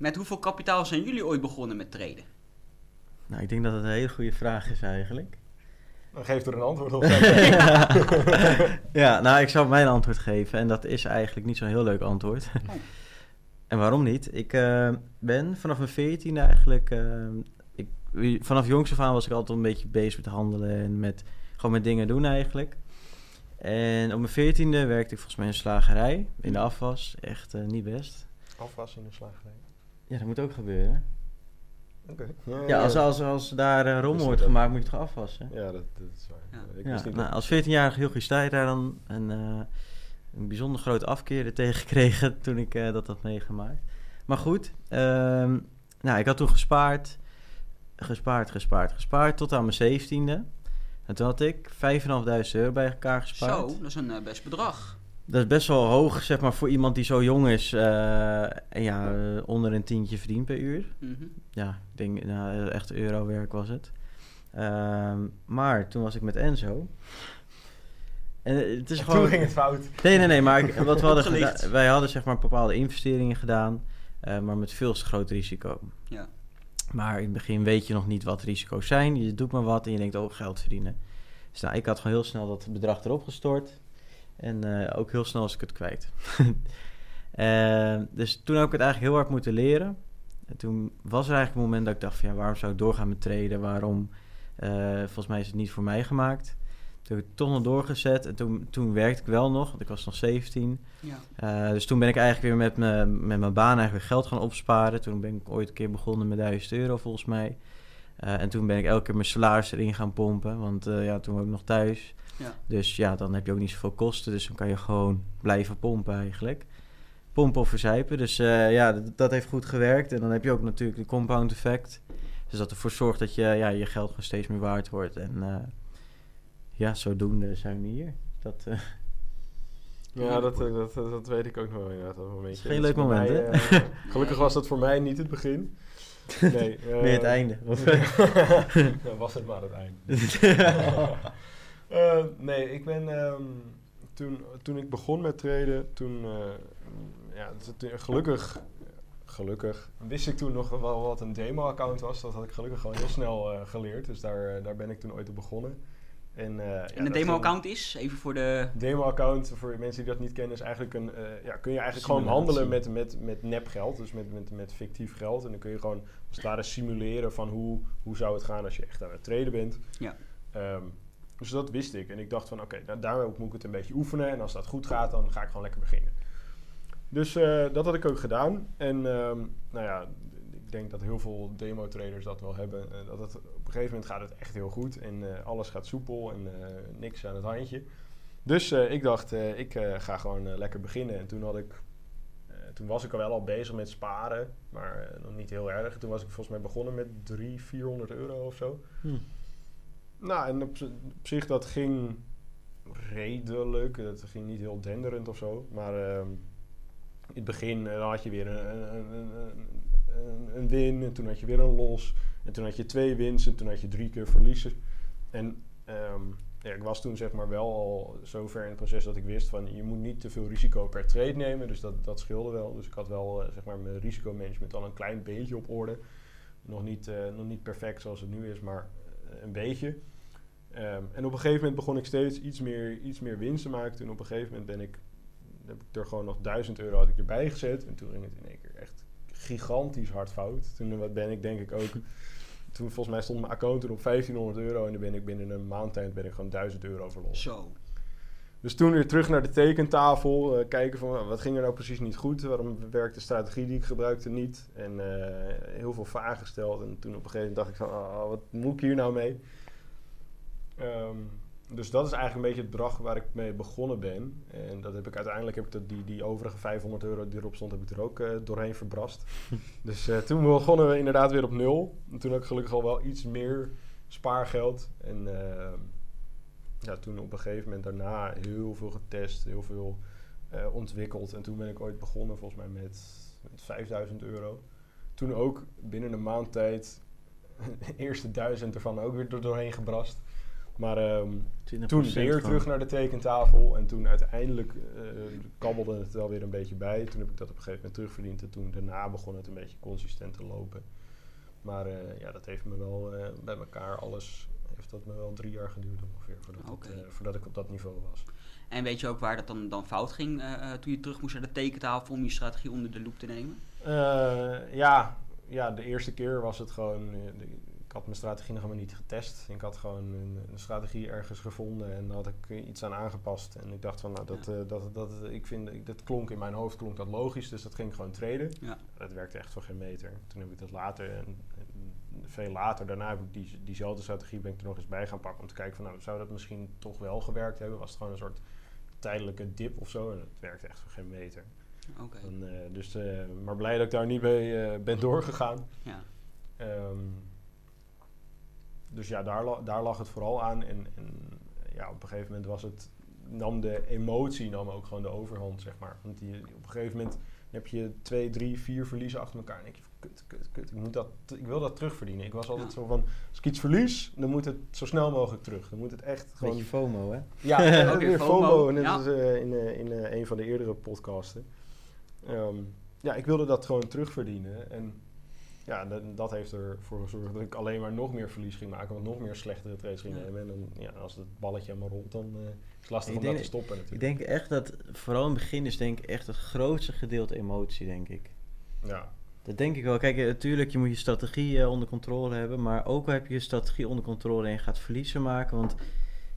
met hoeveel kapitaal zijn jullie ooit begonnen met traden? Nou, ik denk dat het een hele goede vraag is eigenlijk. Dan geef er een antwoord op. ja, nou, ik zal mijn antwoord geven. En dat is eigenlijk niet zo'n heel leuk antwoord. Oh. en waarom niet? Ik eh, ben vanaf mijn veertiende eigenlijk... eh, ik, vanaf jongs af aan was ik altijd een beetje bezig met handelen en met gewoon met dingen doen eigenlijk. En op mijn veertiende werkte ik volgens mij in een slagerij, in de afwas. Echt eh, niet best. Afwas in de slagerij. Ja, dat moet ook gebeuren. Oké. Ja, als, als, als daar eh, rommel wordt gemaakt, moet je het toch afwassen? Ja, dat, dat is waar. Ja. Ik Ja, wist niet nou, als 14-jarige Hilgje sta je daar dan een, eh, een bijzonder grote afkeer er tegen gekregen toen ik eh, dat had meegemaakt. Maar goed, ehm, nou, ik had toen gespaard, gespaard, gespaard, gespaard tot aan mijn 17e. En toen had ik 5.500 euro bij elkaar gespaard. Zo, dat is een eh, best bedrag. Dat is best wel hoog, zeg maar, voor iemand die zo jong is eh, en ja, onder een tientje verdient per uur Mhm. ja, ik denk, nou, echt eurowerk was het. Ehm, maar toen was ik met Enzo. En het is En gewoon... Toen ging het fout. Nee, nee, nee, maar ik- wat we hadden gedaan, wij hadden zeg maar bepaalde investeringen gedaan, eh, maar met veel te groot risico. Ja. Maar in het begin weet je nog niet wat risico's zijn. Je doet maar wat en je denkt, oh, geld verdienen. Dus nou, ik had gewoon heel snel dat bedrag erop gestort. En eh, ook heel snel was ik het kwijt. Eh, dus toen heb ik het eigenlijk heel hard moeten leren. En toen was er eigenlijk een moment dat ik dacht van, ja, waarom zou ik doorgaan met traden? Waarom? Eh, volgens mij is het niet voor mij gemaakt. Toen heb ik het toch nog doorgezet. En toen, toen werkte ik wel nog, want ik was nog 17. Ja. Dus toen ben ik eigenlijk weer met, me, met mijn baan eigenlijk weer geld gaan opsparen. Toen ben ik ooit een keer begonnen met 1000 euro volgens mij. Eh, en toen ben ik elke keer mijn salaris erin gaan pompen. Want eh, ja, toen was ik nog thuis. Ja. Dus ja, dan heb je ook niet zoveel kosten. Dus dan kan je gewoon blijven pompen eigenlijk. Pompen of verzijpen. Dus eh, ja, dat, dat heeft goed gewerkt. En dan heb je ook natuurlijk de compound effect. Dus dat ervoor zorgt dat je, ja, je geld gewoon steeds meer waard wordt. En eh, ja, zodoende zijn we hier. Dat, eh, Ja, dat, dat, dat, dat weet ik ook nog wel inderdaad. Dat momentje. geen leuk moment, mij, hè? gelukkig was dat voor mij niet het begin. Nee. Meer het einde. ja, was het maar het einde. Eh, nee, ik ben ehm, toen, toen ik begon met traden, toen, eh, ja, het- gelukkig, gelukkig wist ik toen nog wel wat een demo-account was. Dat had ik gelukkig gewoon heel snel geleerd. Dus daar, daar ben ik toen ooit op begonnen. En, eh, ja, En een demo-account is, even voor de... Demo-account, voor mensen die dat niet kennen, is eigenlijk een. eh, ja, kun je eigenlijk gewoon handelen met, met, met nepgeld, dus met, met, met fictief geld. En dan kun je gewoon als het ware simuleren van hoe, hoe zou het gaan als je echt aan het traden bent. Ja. Ehm, dus dat wist ik. En ik dacht van oké, nou, daarmee moet ik het een beetje oefenen. En als dat goed gaat, dan ga ik gewoon lekker beginnen. Dus eh, dat had ik ook gedaan. En ehm, nou ja, ik denk dat heel veel demo-traders dat wel hebben. dat het, een gegeven moment gaat het echt heel goed. En eh, alles gaat soepel en eh, niks aan het handje. Dus eh, ik dacht, ik ga gewoon lekker beginnen. En toen had ik... toen was ik al wel al bezig met sparen, maar nog niet heel erg. Toen was ik volgens mij begonnen met 300, 400 euro of zo. Hm. Nou, en op, zich dat ging redelijk. Het ging niet heel denderend of zo. Maar ehm, in het begin had je weer een, een, een, een, een win. En toen had je weer een los. En toen had je twee wins. En toen had je drie keer verliezen. En ehm, ja, ik was toen zeg maar wel al zover in het proces dat ik wist van... je moet niet te veel risico per trade nemen. Dus dat, dat scheelde wel. Dus ik had wel eh, zeg maar mijn risicomanagement al een klein beetje op orde. Nog niet, eh, nog niet perfect zoals het nu is, maar eh, een beetje. Ehm, en op een gegeven moment begon ik steeds iets meer, iets meer winst te maken. Toen op een gegeven moment ben ik, heb ik er gewoon nog 1000 euro had ik erbij gezet. En toen ging het in één keer gigantisch hard fout. Toen ben ik denk ik ook, toen volgens mij stond mijn account er op 1500 euro. En dan ben ik binnen een maand tijd ben ik gewoon 1000 euro verloren. Zo. Dus toen weer terug naar de tekentafel, eh, kijken van wat ging er nou precies niet goed, waarom werkte de strategie die ik gebruikte niet. En eh, heel veel vragen gesteld. En toen op een gegeven moment dacht ik van, oh, wat moet ik hier nou mee? Ehm, dus dat is eigenlijk een beetje het bedrag waar ik mee begonnen ben. En dat heb ik uiteindelijk, heb ik dat, die, die overige 500 euro die erop stond, heb ik er ook eh, doorheen verbrast. dus eh, toen begonnen we inderdaad weer op nul. En toen had ik gelukkig al wel iets meer spaargeld. En eh, ja, toen op een gegeven moment daarna heel veel getest, heel veel ontwikkeld. En toen ben ik ooit begonnen volgens mij met, met 5000 euro. Toen ook binnen een maand tijd de eerste duizend ervan ook weer er doorheen gebrast. Maar ehm, 20% toen weer terug naar de tekentafel. En toen uiteindelijk eh, kabbelde het wel weer een beetje bij. Toen heb ik dat op een gegeven moment terugverdiend. En toen daarna begon het een beetje consistent te lopen. Maar eh, ja, dat heeft me wel eh, bij elkaar alles... Heeft dat me wel drie jaar geduurd ongeveer. Voordat, het, eh, voordat ik op dat niveau was. En weet je ook waar dat dan, dan fout ging toen je terug moest naar de tekentafel om je strategie onder de loep te nemen? Eh, ja, ja, de eerste keer was het gewoon... de- ik had mijn strategie nog helemaal niet getest. Ik had gewoon een, een strategie ergens gevonden en daar had ik iets aan aangepast. En ik dacht van, nou, dat, Ja. eh, dat, dat, ik vind, dat klonk in mijn hoofd klonk dat logisch, dus dat ging ik gewoon traden. Ja. Dat werkte echt voor geen meter. Toen heb ik dat later, en, en veel later, daarna heb ik die, diezelfde strategie ben ik er nog eens bij gaan pakken om te kijken van, nou, zou dat misschien toch wel gewerkt hebben? Was het gewoon een soort tijdelijke dip of zo? En het werkte echt voor geen meter. En, eh, dus, eh, maar blij dat ik daar niet mee eh, ben doorgegaan. Ja. Ehm, dus ja, daar, daar lag het vooral aan. En, en ja, op een gegeven moment was het, nam de emotie nam ook gewoon de overhand, zeg maar. Want die, op een gegeven moment heb je twee, drie, vier verliezen achter elkaar. En denk je, van, kut, kut, kut, ik, moet dat, ik wil dat terugverdienen. Ik was altijd Ja. zo van, als ik iets verlies, dan moet het zo snel mogelijk terug. Dan moet het echt gewoon... Beetje FOMO, hè? Ja, ook weer FOMO, FOMO. Net ja. als eh, in, eh, in eh, een van de eerdere podcasten. Ehm, ja, ik wilde dat gewoon terugverdienen. En ja, dat, dat heeft ervoor gezorgd dat ik alleen maar nog meer verlies ging maken. Want nog meer slechtere trades ging Ja. nemen. En dan, ja, als het balletje helemaal rolt, dan eh, is het lastig Ik om dat te stoppen Ik natuurlijk. denk echt dat, vooral in het begin is denk ik echt het grootste gedeelte emotie, denk ik. Ja, Dat denk ik wel. Kijk, eh, natuurlijk, je moet je strategie eh, onder controle hebben. Maar ook al heb je je strategie onder controle en je gaat verliezen maken. Want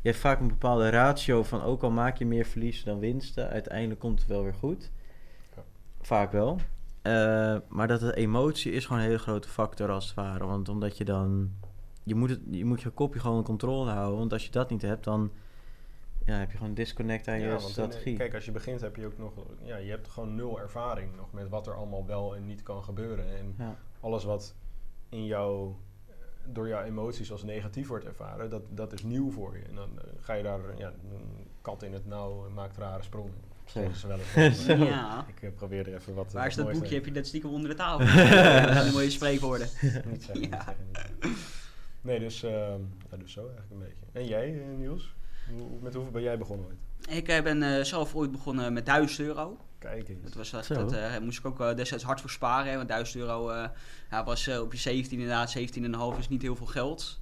je hebt vaak een bepaalde ratio van ook al maak je meer verliezen dan winsten. Uiteindelijk komt het wel weer goed. Ja. Vaak wel. Eh, maar dat de emotie is gewoon een hele grote factor als het ware. Want omdat je dan... Je moet, het, je moet je kopje gewoon in controle houden. Want als je dat niet hebt, dan ja, heb je gewoon een disconnect aan ja je in- strategie. kijk, als je begint heb je ook nog... Ja, je hebt gewoon nul ervaring nog met wat er allemaal wel en niet kan gebeuren. En ja. alles wat in jou, eh, door jouw emoties als negatief wordt ervaren, dat, dat is nieuw voor je. En dan eh, ga je daar, ja, een kat in het nauw en maakt rare sprongen. Zeggen ze wel eens. Ja. Ik eh, probeer er even wat Waar wat is dat boekje? te- Heb je dat stiekem onder de tafel? dat zijn mooie spreekwoorden. Niet zeggen, niet Ja. zeggen. Niet. Nee, dus, ehm, ja, dus zo eigenlijk een beetje. En jij, eh, Niels? Met hoeveel ben jij begonnen ooit? Ik eh, ben eh, zelf ooit begonnen met 1000 euro. Kijk eens. Dat was dat, dat eh, moest ik ook eh, destijds hard voor sparen. Hè, want 1000 euro eh, ja, was eh, op je 17 inderdaad, 17,5 is niet heel veel geld.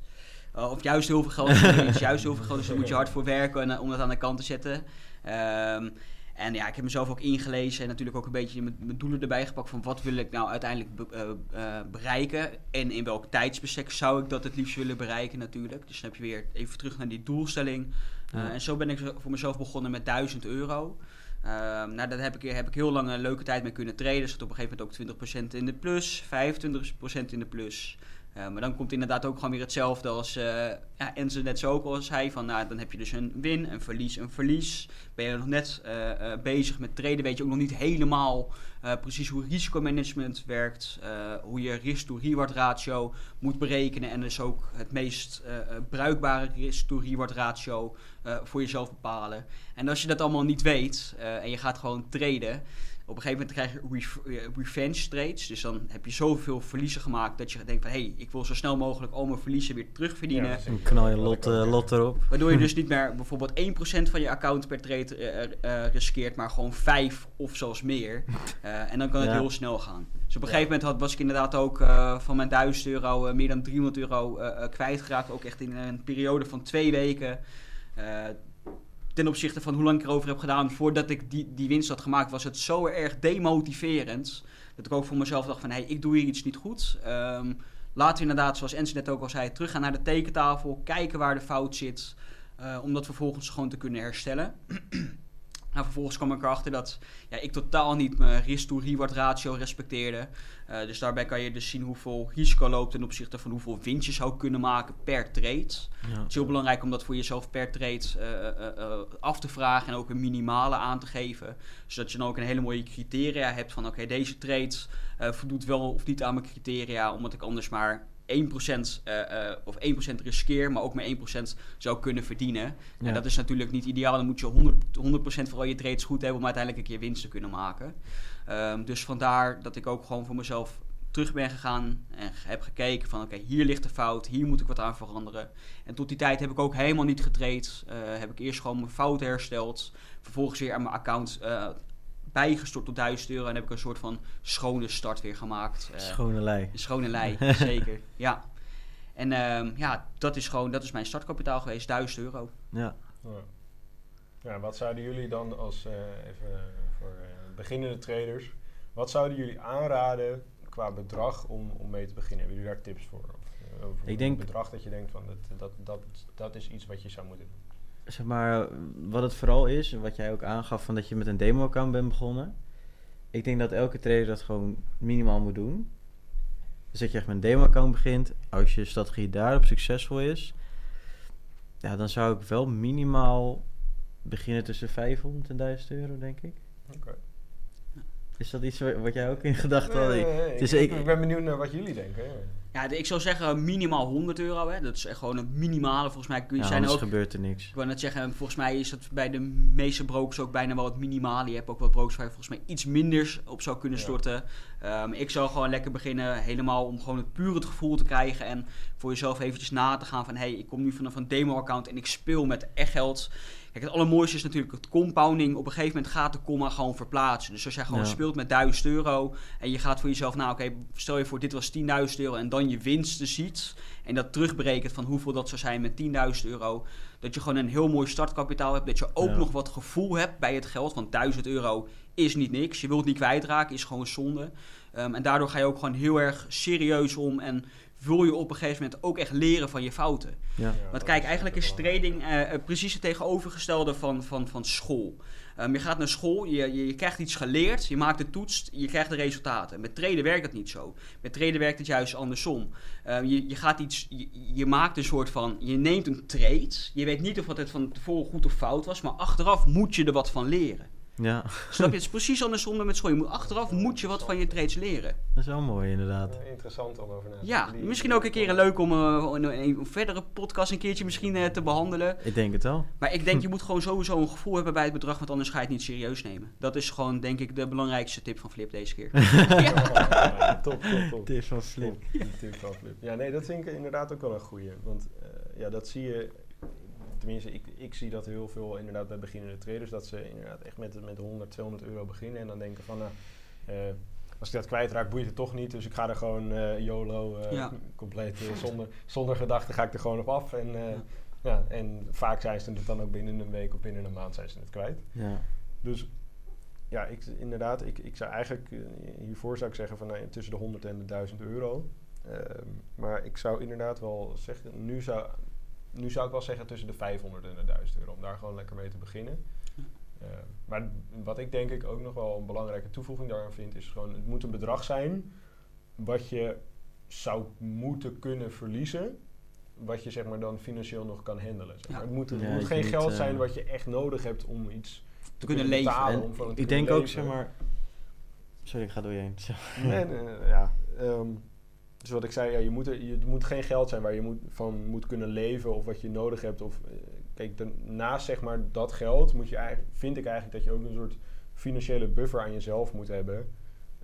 Eh, of juist heel veel geld. juist heel veel geld, dus daar moet je hard voor werken en, eh, om dat aan de kant te zetten. Ehm, en ja, ik heb mezelf ook ingelezen en natuurlijk ook een beetje mijn, mijn doelen erbij gepakt van wat wil ik nou uiteindelijk be- eh, eh, bereiken en in welk tijdsbestek zou ik dat het liefst willen bereiken natuurlijk. Dus dan heb je weer even terug naar die doelstelling. Uh, Ja. En zo ben ik voor mezelf begonnen met 1000 euro. Ehm, nou, daar heb ik, heb ik heel lang een leuke tijd mee kunnen traden. Zat op een gegeven moment ook 20% in de plus, 25% in de plus. Eh, maar dan komt inderdaad ook gewoon weer hetzelfde als eh ja, Enzo net zo ook al zei. Van, nou, dan heb je dus een win, een verlies, een verlies. Ben je nog net eh, bezig met traden, weet je ook nog niet helemaal precies hoe risicomanagement werkt. hoe je risk-to-reward ratio moet berekenen. En dus ook het meest bruikbare risk-to-reward ratio voor jezelf bepalen. En als je dat allemaal niet weet en je gaat gewoon traden, op een gegeven moment krijg je eh, revenge trades. Dus dan heb je zoveel verliezen gemaakt dat je denkt van hé, hey, ik wil zo snel mogelijk al mijn verliezen weer terugverdienen. Ja, knal je lot, eh, lot erop. Waardoor je dus niet meer bijvoorbeeld 1% van je account per trade eh, eh, riskeert, maar gewoon 5 of zelfs meer. Eh, en dan kan het Ja. heel snel gaan. Dus op een gegeven moment had, was ik inderdaad ook eh, van mijn 1000 euro eh, meer dan 300 euro kwijtgeraakt. Ook echt in een periode van twee weken. Ten opzichte van hoe lang ik erover heb gedaan voordat ik die, die winst had gemaakt, was het zo erg demotiverend. Dat ik ook voor mezelf dacht van, hé, hey, ik doe hier iets niet goed. Ehm, laten we inderdaad, zoals Enzo net ook al zei, teruggaan naar de tekentafel. Kijken waar de fout zit. eh, om dat vervolgens gewoon te kunnen herstellen. Nou, vervolgens kwam ik erachter dat ja, ik totaal niet mijn risk-to-reward ratio respecteerde. Uh, dus daarbij kan je dus zien hoeveel risico loopt ten opzichte van hoeveel winst je zou kunnen maken per trade. Ja. Het is heel belangrijk om dat voor jezelf per trade uh, uh, af te vragen en ook een minimale aan te geven. Zodat je dan ook een hele mooie criteria hebt van oké, deze trade voldoet wel of niet aan mijn criteria, omdat ik anders maar 1% uh, uh, of 1% riskeer, maar ook maar 1% zou kunnen verdienen. Ja. En dat is natuurlijk niet ideaal. Dan moet je 100%, 100 voor al je trades goed hebben om uiteindelijk een keer winst te kunnen maken. Um, dus vandaar dat ik ook gewoon voor mezelf terug ben gegaan en heb gekeken van oké, okay, hier ligt de fout, hier moet ik wat aan veranderen. En tot die tijd heb ik ook helemaal niet getraind. Uh, heb ik eerst gewoon mijn fout hersteld. Vervolgens weer aan mijn account uh, bijgestort tot 1000 euro en heb ik een soort van schone start weer gemaakt. Uh, schone lei. Schone lei, zeker. Ja. En um, ja, dat is gewoon, dat is mijn startkapitaal geweest, 1000 euro. Ja. ja. ja wat zouden jullie dan als, uh, even voor uh, beginnende traders, wat zouden jullie aanraden qua bedrag om, om mee te beginnen? Hebben jullie daar tips voor? Of, over ik denk, een bedrag dat je denkt van dat, dat, dat, dat is iets wat je zou moeten doen? Zeg maar, wat het vooral is, wat jij ook aangaf van dat je met een demo-account bent begonnen. Ik denk dat elke trader dat gewoon minimaal moet doen. Dus dat je echt met een demo-account begint. Als je strategie daarop succesvol is, ja, dan zou ik wel minimaal beginnen tussen 500 en 1000 euro, denk ik. Oké. Is dat iets wat jij ook in gedachten had? Nee, nee, nee. Ik, ik, ben benieuwd naar wat jullie denken. Ja, ik zou zeggen minimaal 100 euro. Hè. Dat is echt gewoon een minimale. Volgens mij kun je ja, zijn ook. gebeurt er niks. Ik wou net zeggen, volgens mij is dat bij de meeste brokers ook bijna wel het minimale. Je hebt ook wat brokers waar je volgens mij iets minder op zou kunnen storten. Ja. Um, ik zou gewoon lekker beginnen, helemaal om gewoon het puur het gevoel te krijgen. En voor jezelf eventjes na te gaan van hé, hey, ik kom nu vanaf een demo-account en ik speel met echt geld. Kijk, het allermooiste is natuurlijk het compounding. Op een gegeven moment gaat de comma gewoon verplaatsen. Dus als jij gewoon ja. speelt met 1000 euro en je gaat voor jezelf, nou oké, okay, stel je voor dit was 10.000 euro en dan je winsten ziet en dat terugberekent van hoeveel dat zou zijn met 10.000 euro, dat je gewoon een heel mooi startkapitaal hebt, dat je ook ja. nog wat gevoel hebt bij het geld, want 1000 euro is niet niks. Je wilt niet kwijtraken, is gewoon zonde. Um, en daardoor ga je ook gewoon heel erg serieus om en wil je op een gegeven moment ook echt leren van je fouten. Ja. Want kijk, eigenlijk is trading uh, precies het tegenovergestelde van, van, van school. Um, je gaat naar school, je, je, je, krijgt iets geleerd, je maakt de toets, je krijgt de resultaten. Met traden werkt dat niet zo. Met traden werkt het juist andersom. Um, je, je, gaat iets, je, je, maakt een soort van, je neemt een trade, je weet niet of het van tevoren goed of fout was, maar achteraf moet je er wat van leren. Ja. Snap je? Het is precies andersom dan met school. Je moet, achteraf moet je wat van je trades leren. Dat is wel mooi, inderdaad. Interessant om over na te Ja, misschien ook een keer een leuk om uh, een, een, verdere podcast een keertje misschien uh, te behandelen. Ik denk het wel. Maar ik denk, je moet gewoon sowieso een gevoel hebben bij het bedrag, want anders ga je het niet serieus nemen. Dat is gewoon, denk ik, de belangrijkste tip van Flip deze keer. ja. top, top, top. Tip van Flip. Tip van Flip. Ja, nee, dat vind ik inderdaad ook wel een goeie. Want ja, dat zie je tenminste, ik, ik zie dat heel veel inderdaad bij beginnende traders, dat ze inderdaad echt met, met 100, 200 euro beginnen en dan denken van, nou, uh, als ik dat kwijtraak, boeit het toch niet, dus ik ga er gewoon uh, YOLO, uh, ja. compleet zonder, zonder gedachten ga ik er gewoon op af. En, ja. ja. en vaak zijn ze het dan ook binnen een week of binnen een maand zijn ze het kwijt. Ja. Dus ja, ik, inderdaad, ik, ik zou eigenlijk, hiervoor zou ik zeggen van nou, tussen de 100 en de 1000 euro. maar ik zou inderdaad wel zeggen, nu zou nu zou ik wel zeggen tussen de 500 en de 1000 euro. Om daar gewoon lekker mee te beginnen. Uh, maar wat ik denk ik ook nog wel een belangrijke toevoeging daaraan vind, is gewoon: het moet een bedrag zijn wat je zou moeten kunnen verliezen. Wat je zeg maar dan financieel nog kan handelen. Zeg maar. ja. Het moet, het ja, moet geen geld uh, zijn wat je echt nodig hebt om iets te, te kunnen, kunnen betalen. Om van ik denk leven. ook, zeg maar. Sorry, ik ga door je heen. nee, nee, nee, ja. Um, dus wat ik zei, ja, je moet er, je, het moet geen geld zijn waar je moet, van moet kunnen leven of wat je nodig hebt. Of, uh, kijk, naast zeg maar dat geld moet je eigenlijk, vind ik eigenlijk dat je ook een soort financiële buffer aan jezelf moet hebben.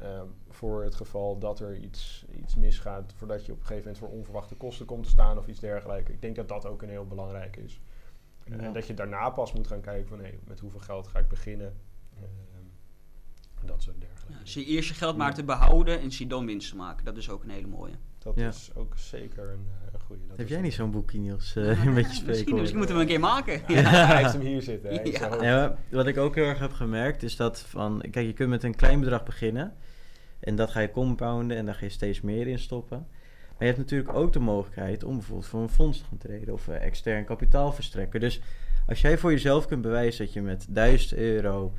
Uh, voor het geval dat er iets, iets misgaat, voordat je op een gegeven moment voor onverwachte kosten komt te staan of iets dergelijks. Ik denk dat dat ook een heel belangrijk is. Ja. En dat je daarna pas moet gaan kijken van hé, hey, met hoeveel geld ga ik beginnen. Uh, dat soort dergelijke. Ja, zie je eerst je geld maar te behouden en zie dan winst te maken. Dat is ook een hele mooie. Dat ja. is ook zeker een, een goede. Dat Heb jij niet zo'n boekje, Niels? Uh, een beetje spreken. Misschien, misschien moeten we een keer maken. Ja. hij heeft hem hier zitten. Hè, ja. ja. wat ik ook heel erg heb gemerkt is dat van... Kijk, je kunt met een klein bedrag beginnen. En dat ga je compounden en daar ga je steeds meer in stoppen. Maar je hebt natuurlijk ook de mogelijkheid om bijvoorbeeld voor een fonds te gaan treden. Of uh, extern kapitaal verstrekken. Dus Als jij voor jezelf kunt bewijzen dat je met 1000 euro...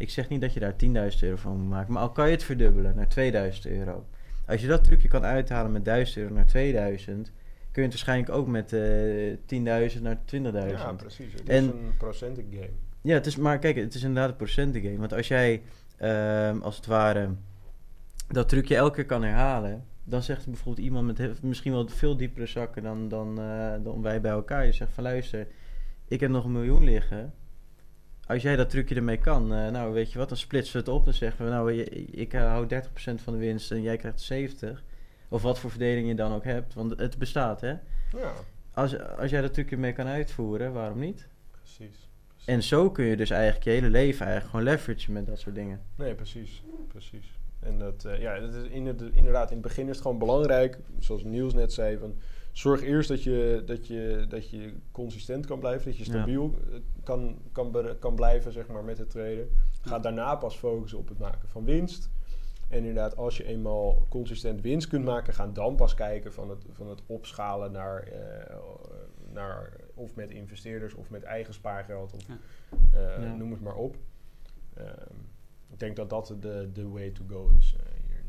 Ik zeg niet dat je daar 10.000 euro van moet maken, maar al kan je het verdubbelen naar 2000 euro. Als je dat trucje kan uithalen met 1000 euro naar 2000, kun je het waarschijnlijk ook met eh 10.000 naar 20.000. Ja, precies. Het En- is een procenten game. Ja, het is, maar kijk, het is inderdaad een procentengame. Want als jij, ehm, als het ware, dat trucje elke keer kan herhalen... dan zegt bijvoorbeeld iemand met heel- misschien wel veel diepere zakken dan, dan, eh, dan wij bij elkaar. Je zegt van luister, ik heb nog een miljoen liggen. Als jij dat trucje ermee kan, eh, nou weet je wat, dan splitsen we het op. Dan zeggen we, nou, ik eh, hou 30% van de winst en jij krijgt 70%. Of wat voor verdeling je dan ook hebt, want het bestaat, hè. Ja, Als, als jij dat trucje mee kan uitvoeren, waarom niet? precies. precies. En zo kun je dus eigenlijk je hele leven eigenlijk gewoon leveragen met dat soort dingen. Nee, precies. precies. En dat, eh, ja, dat is inderdaad, in het begin is het gewoon belangrijk, zoals Niels net zei, van, zorg eerst dat je, dat, je, dat je consistent kan blijven, dat je stabiel eh, kan, kan, kan blijven zeg maar, met het traden. Ga daarna pas focussen op het maken van winst. En inderdaad, als je eenmaal consistent winst kunt maken, ga dan pas kijken van het, van het opschalen naar, eh, naar of met investeerders of met eigen spaargeld of Ja. eh, Ja. noem het maar op. Ehm, ik denk dat dat de, de way to go is eh, hier.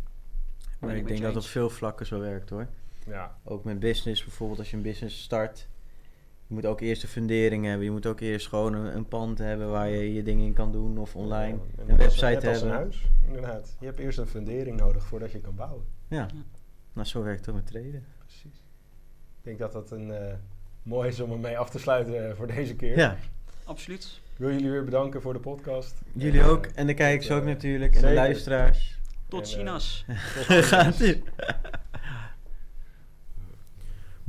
Maar ik denk je dat op veel vlakken zo werkt hoor. Ja, Ook met business bijvoorbeeld, als je een business start. Je moet ook eerst een fundering hebben. Je moet ook eerst gewoon een, een pand hebben waar je je dingen in kan doen of online. Ja, en een website net als een hebben. huis, inderdaad. Je hebt eerst een fundering nodig voordat je kan bouwen. Ja. Nou, zo werkt het ook met traden. Precies. Ik denk dat dat een eh mooi is om ermee af te sluiten eh, voor deze keer. Ja, Absoluut. Ik wil jullie weer bedanken voor de podcast. jullie En, ook. eh, En de kijkers ook natuurlijk. En de luisteraars. Tot En, ziens. tot ziens.